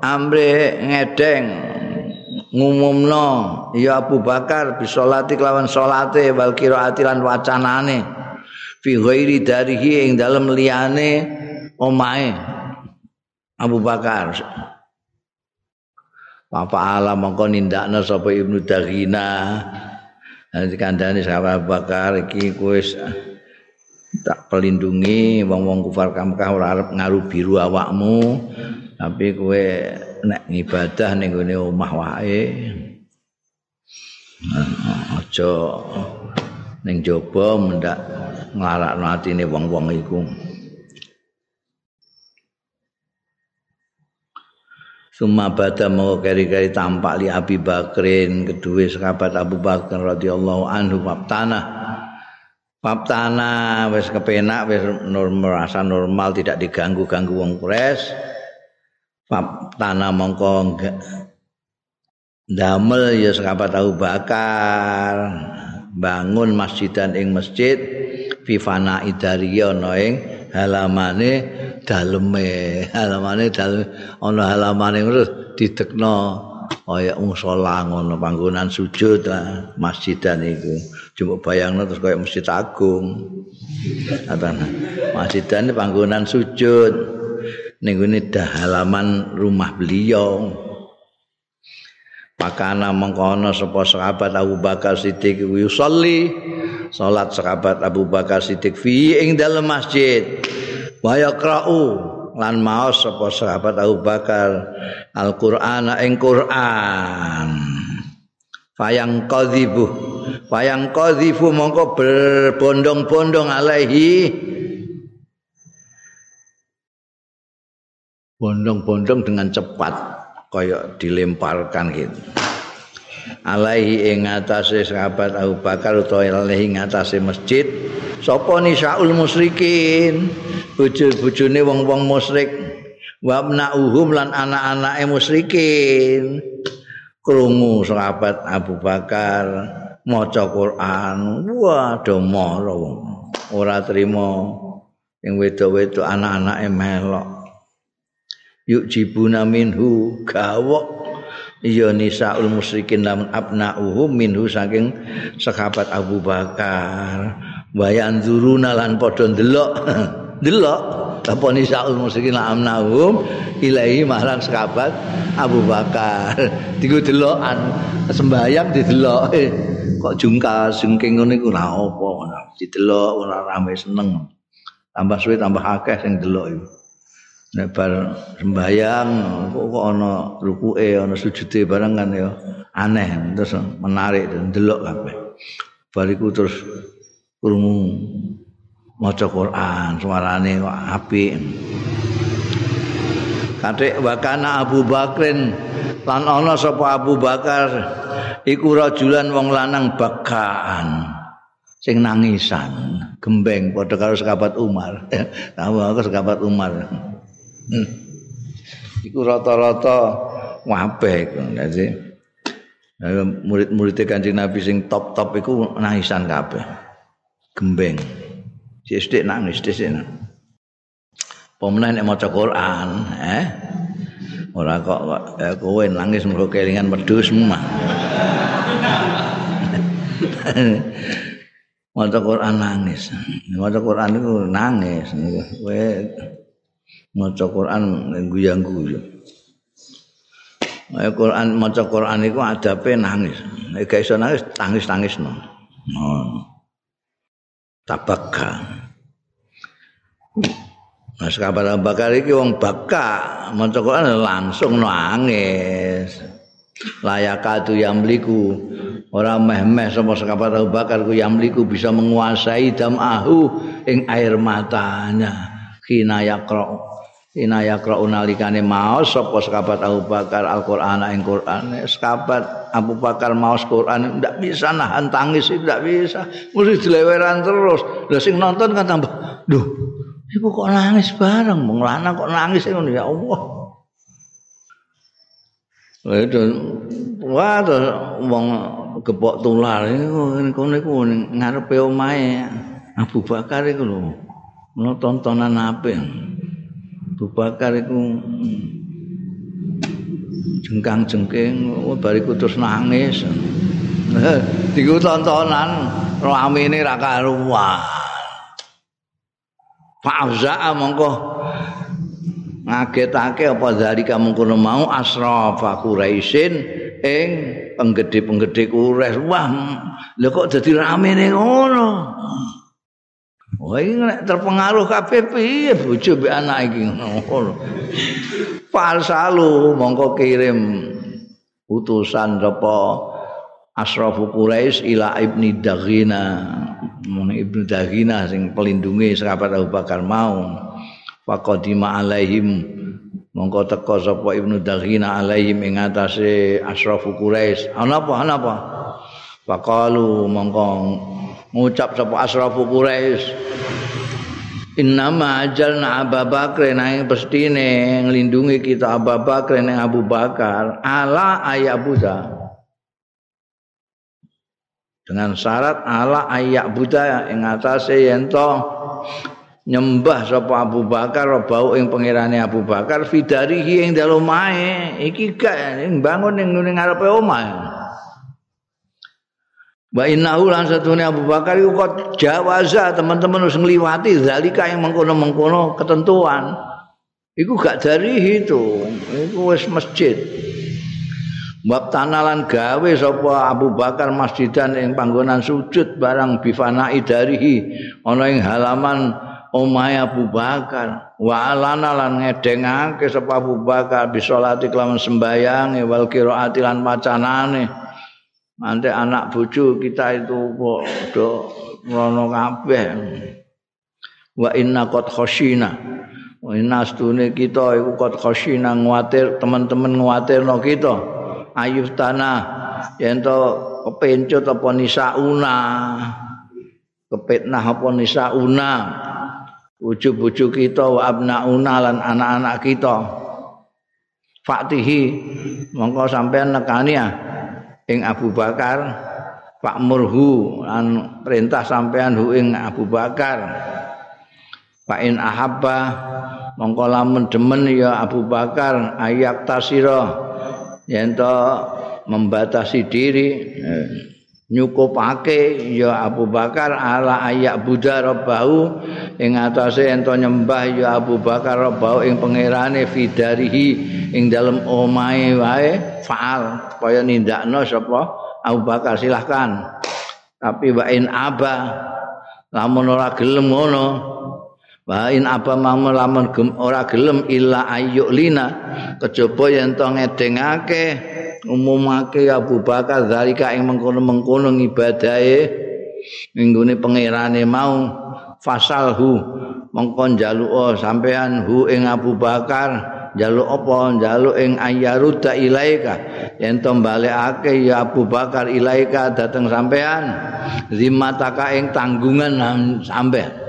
amre ngedeng ngumumno ya Abu Bakar bisolati kelawan salate wal qiraati lan wacanane. Fi ghairi darihi ing dalem liyane omahe Abu Bakar. Papa alam mongko nindakna sapa Ibnu Daghina. Nanti sahabat Abu Bakar iki kowe tak pelindungi wong-wong kufar Mekah ora arep ngaruh biru awakmu. Tapi kowe nek ngibadah ning gone omah wae aja ning jaba mendak nglarakno atine wong-wong iku. Suma bada mau keri-keri tampak li Abi Bakrin kedua sahabat Abu Bakar radhiyallahu anhu tanah Bab tanah wis kepenak wis normal rasa normal tidak diganggu-ganggu wong kures. Bab tanah mongko damel ya sahabat Abu Bakar. Bangun masjidan ing masjid fifana idariya ana ing halamane daleme. Halamane dalem ana halamane terus didekno kaya musala ngono panggonan sujud lah masjidan iku. Coba bayangno terus kaya masjid agung. Atana masjidan panggonan sujud. Ning ngene halaman rumah beliau. Pakana mengkono sapa sahabat Abu Bakar Siddiq yusolli salat sahabat Abu Bakar Siddiq fi ing dalam masjid. Wa yaqra'u lan maos sapa sahabat Abu Bakar? Al-Qur'an ing Qur'an. Fayang kadhibu fayang kadhifu mongko berbondong-bondong alaihi. Bondong-bondong dengan cepat kaya dilemparkan gitu. Alaihi ing sahabat Abu Bakar utawa alaihi ing masjid. Sapa nisaul musyrikin bojo-bojone wong-wong musyrik. Wa uhum lan anak-anake musyrikin. Krungu sahabat Abu Bakar maca Quran. Wah do ora trima ing wedok-wedok anak-anake melok. Yuk jibuna minhu gawok. Iya nisaul musyrikin lamun abna'uhum minhu saking sahabat Abu Bakar. Wayan zuruna lan padha ndelok ndelok apa nisaul musyrikin lamun abna'uhum ilahi marang sahabat Abu Bakar. Diku delokan sembayang didelok eh, kok jungkal jengking ngene iku ora apa didelok ora rame seneng. Tambah suwe tambah akeh sing delok iku. Nek bar sembayang kok kok ana rukuke ana sujude barang kan ya aneh. Terus menarik ndelok kabeh. Bariku terus krungu maca Quran suarane kok apik Katik wakana Abu Bakrin lan ana sapa Abu Bakar iku rajulan wong lanang bakaan sing nangisan gembeng padha karo sahabat Umar tahu aku sahabat Umar Hmm. Iku rata-rata wabeh iku. Dadi murid-murid Kanjeng Nabi sing top-top iku nangisan kabeh. Gembeng. Sithik nangis dhisik. Pemenah nek maca Quran, eh? Ora kok eh, kowe nangis mergo kelingan wedhus mah. maca Quran nangis. Maca Quran iku nangis. Kowe maca Quran guyang-guyu. Maca Quran maca Quran iku adabe nangis. Nek iso nangis tangis-tangisno. Oh. Tabaka. Mas kabar bakar iki wong baka maca Quran langsung nangis. Layakatu yang beliku orang meh-meh sama sekapat Abu Bakar ku yang beliku bisa menguasai damahu ing air matanya kina yakra Ina yaqra'u nalikane maos sapa sahabat Abu Bakar Al-Qur'an ing Qur'an. Sahabat Abu Bakar maos Qur'an ndak bisa nahan tangis ndak bisa. Mesti dileweran terus. Lah sing nonton kan tambah, "Duh, iku kok nangis bareng, wong lanang kok nangis ngono ya Allah." Itu wah wong gepok tular iku kono iku ngarepe omahe Abu Bakar iku lho. tontonan apik. Abu Bakar itu jengkang jengking, oh, bariku terus nangis. Tiga tontonan, rame ini raka Fauza mongko ngagetake apa dari kamu kuno mau asrafa Quraisyin ing penggede-penggede kures. Wah, lho kok dadi rame ning ngono. Wah, iki nek terpengaruh kabeh piye bojo mbek anak iki ngono. Falsalu mongko kirim utusan apa Asrafu Quraisy ila Ibni Daghina. Mun Ibnu Daghina sing pelindungi sahabat Abu Bakar mau. Faqadima alaihim mongko teka sapa Ibnu Daghina alaihim ing atase Asrafu Quraisy. Ana apa? Ana apa? Faqalu mongko ngucap sapa Asrafu Quraisy Innama ajalna Abu Bakar nang pestine nglindungi kita Abu Bakar nang Abu Bakar ala ayat Buddha dengan syarat ala ayak buddha ing atase yen nyembah sapa Abu Bakar bau ing pangerane Abu Bakar fidarihi ing dalem omahe iki gak bangun ning ning ngarepe omah Wa innahu lan satune Abu Bakar iku kok jawaza teman-teman wis ngliwati zalika yang mengkono-mengkono ketentuan. Iku gak dari itu, iku wis masjid. Bab tanalan gawe sapa Abu Bakar masjidan ing panggonan sujud barang bifana idarihi ana ing halaman omahe Abu Bakar. Wa alana lan ngedengake sapa Abu Bakar bisolati kelawan sembayang wal qiraati lan macanane. Nanti anak bojo kita itu kok do ngono kabeh. Wa inna qad khashina. Wa inna astune kita iku qad khashina nguatir teman-teman nguatirno kita ayuf tanah. Yen to kepencut apa nisauna? Kepetnah apa nisauna? Ujug-ujug kita wa abnauna lan anak-anak kita. Fatihi mongko sampean nekani ya ing Abu Bakar Pak Murhu lan perintah sampean hu ing Abu Bakar. Pak in ahabba mongko lamun demen ya Abu Bakar ayak tasira yen membatasi diri nyukupake ya Abu Bakar ala ayak Buddha rabbahu. Ing atase ento nyembah ya Abu Bakar rabbahu ing pangerane fidarihi ing dalem omahe wae faal kaya nindakno sapa Abu Bakar silahkan. Tapi wa in aba lamun ora gelem ngono Wa in apa mamu lamun ora gelem illa ayyulina kejaba yen to ngedengake umumake Abu Bakar zalika ing mengkono-mengkono ibadahe minggune pangerane mau fasalhu mongko njaluk sampean hu ing Abu Bakar njaluk apa? Njaluk ing ayyaruda ilaika. Yen to balekake ya Abu Bakar ilaika dateng sampean. Zimmataka ing tanggungan sampean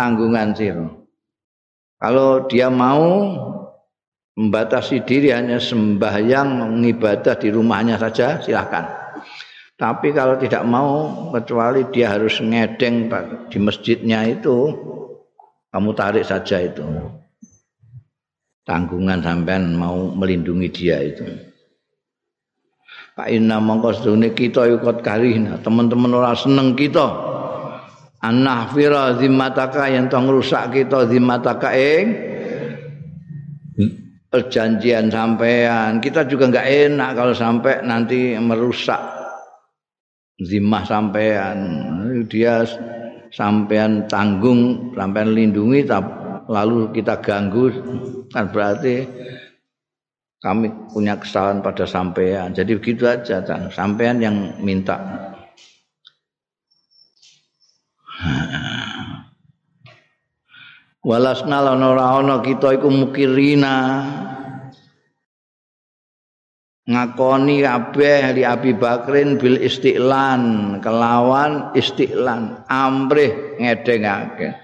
tanggungan siro. Kalau dia mau membatasi diri hanya sembahyang mengibadah di rumahnya saja silahkan. Tapi kalau tidak mau kecuali dia harus ngedeng di masjidnya itu kamu tarik saja itu. Tanggungan sampean mau melindungi dia itu. Pak Inna mongko kita ikut karina teman-teman orang seneng kita annahfira zimmataka yang tong rusak kita zimmataka ing perjanjian sampean. Kita juga enggak enak kalau sampai nanti merusak zimmah sampean. Dia sampean tanggung sampean lindungi lalu kita ganggu. Kan berarti kami punya kesalahan pada sampean. Jadi begitu aja sampean yang minta Walasna lan ora ana kita iku mukirina. Ngakoni kabeh li Abi Bakrin bil istiqlan kelawan istiqlan amrih ngedengake.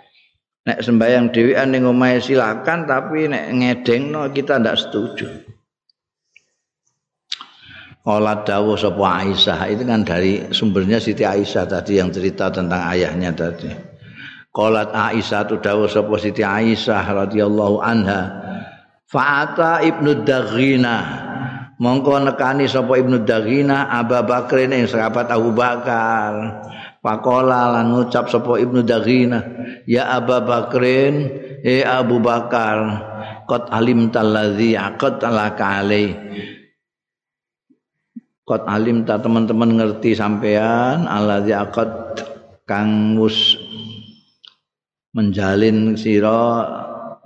Nek sembayang dhewean ning omahe silakan tapi nek ngedengno kita ndak setuju Olah dawu sapa Aisyah itu kan dari sumbernya Siti Aisyah tadi yang cerita tentang ayahnya tadi. Qalat Aisyah tu dawu sapa Siti Aisyah radhiyallahu anha. Fa'ata Ibnu Daghina. Mongko nekani sapa Ibnu Daghina Abu Bakar ing sahabat Abu Bakar. Pakola lan ngucap sapa Ibnu Daghina, "Ya Abu Bakrin, eh Abu Bakar, qad alim talladzi aqad alaka alaihi." Kot alim ta teman-teman ngerti sampean alladzi aqad kang mus menjalin sira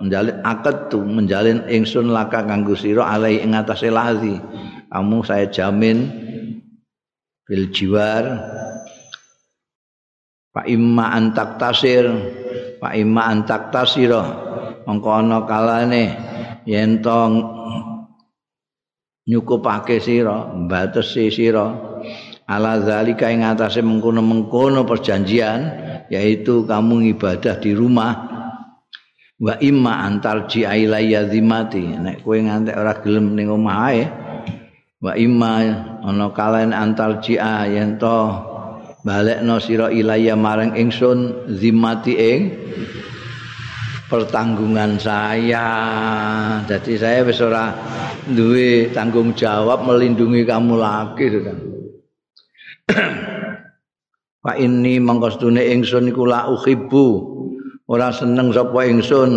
menjalin akad tu menjalin ingsun laka kanggo sira alai ing atase lazi. Kamu saya jamin bil jiwar Pak imma antak tasir Pak imma antak mongko ana kalane yen to nyukupake sira mbatesi sira. Ala zalika ing atase mengkono-mengkono perjanjian yaitu kamu ibadah di rumah. Wa imma antar ji ilayya zimati nek kowe ngantek ora gelem ning omah ae. Wa imma ana kalen antar ji yen to balekno sira ilayya marang ingsun zimati ing pertanggungan saya. Jadi saya wis ora duwe tanggung jawab melindungi kamu lagi sudah. Pak ini mangkostune ingsun iku la uhibbu. Ora seneng sapa ingsun.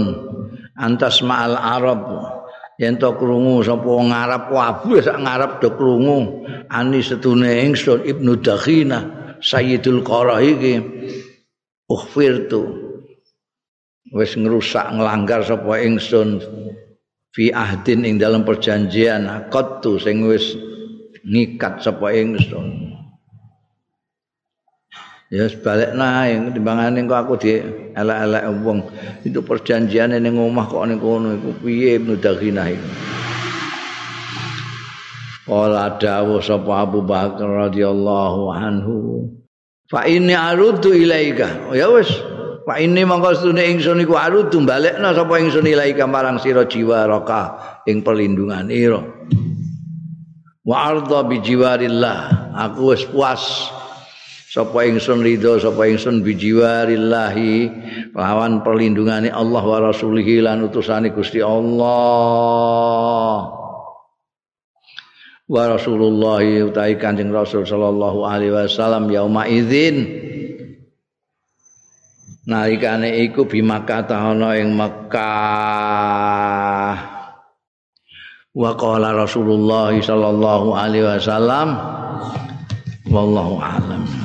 Antas ma'al arab. Yen to krungu sapa wong Arab kabeh sak ngarep do krungu. Ani setune ingsun Ibnu Dakhina Sayyidul Qara iki. Ukhfirtu. Wis ngrusak nglanggar sapa ingsun fi ahdin ing dalam perjanjian aqattu sing wis ngikat sapa ingsun ya sebalik nae timbangane kok aku di elek-elek wong. Itu perjanjian ning omah kok ning kono iku piye Ibnu Daghina iku? Qala dawuh sapa Abu Bakar radhiyallahu anhu fa inni aruddu ilaika. Ya wis Pak ini mongko stune ingsun iku arudu balekna sapa ingsun ilahi marang sira jiwa raka ing perlindungan ira. Wa arda bi jiwarillah. Aku wis puas sapa ingsun ridho sapa ingsun bi jiwarillahi lawan perlindungane Allah wa rasulihi lan utusane Gusti Allah. Wa Rasulullah utai Kanjeng Rasul sallallahu alaihi wasallam yauma idzin nalikane iku bimaka ana ing Mekah wa qala Rasulullah sallallahu alaihi wasallam wallahu alam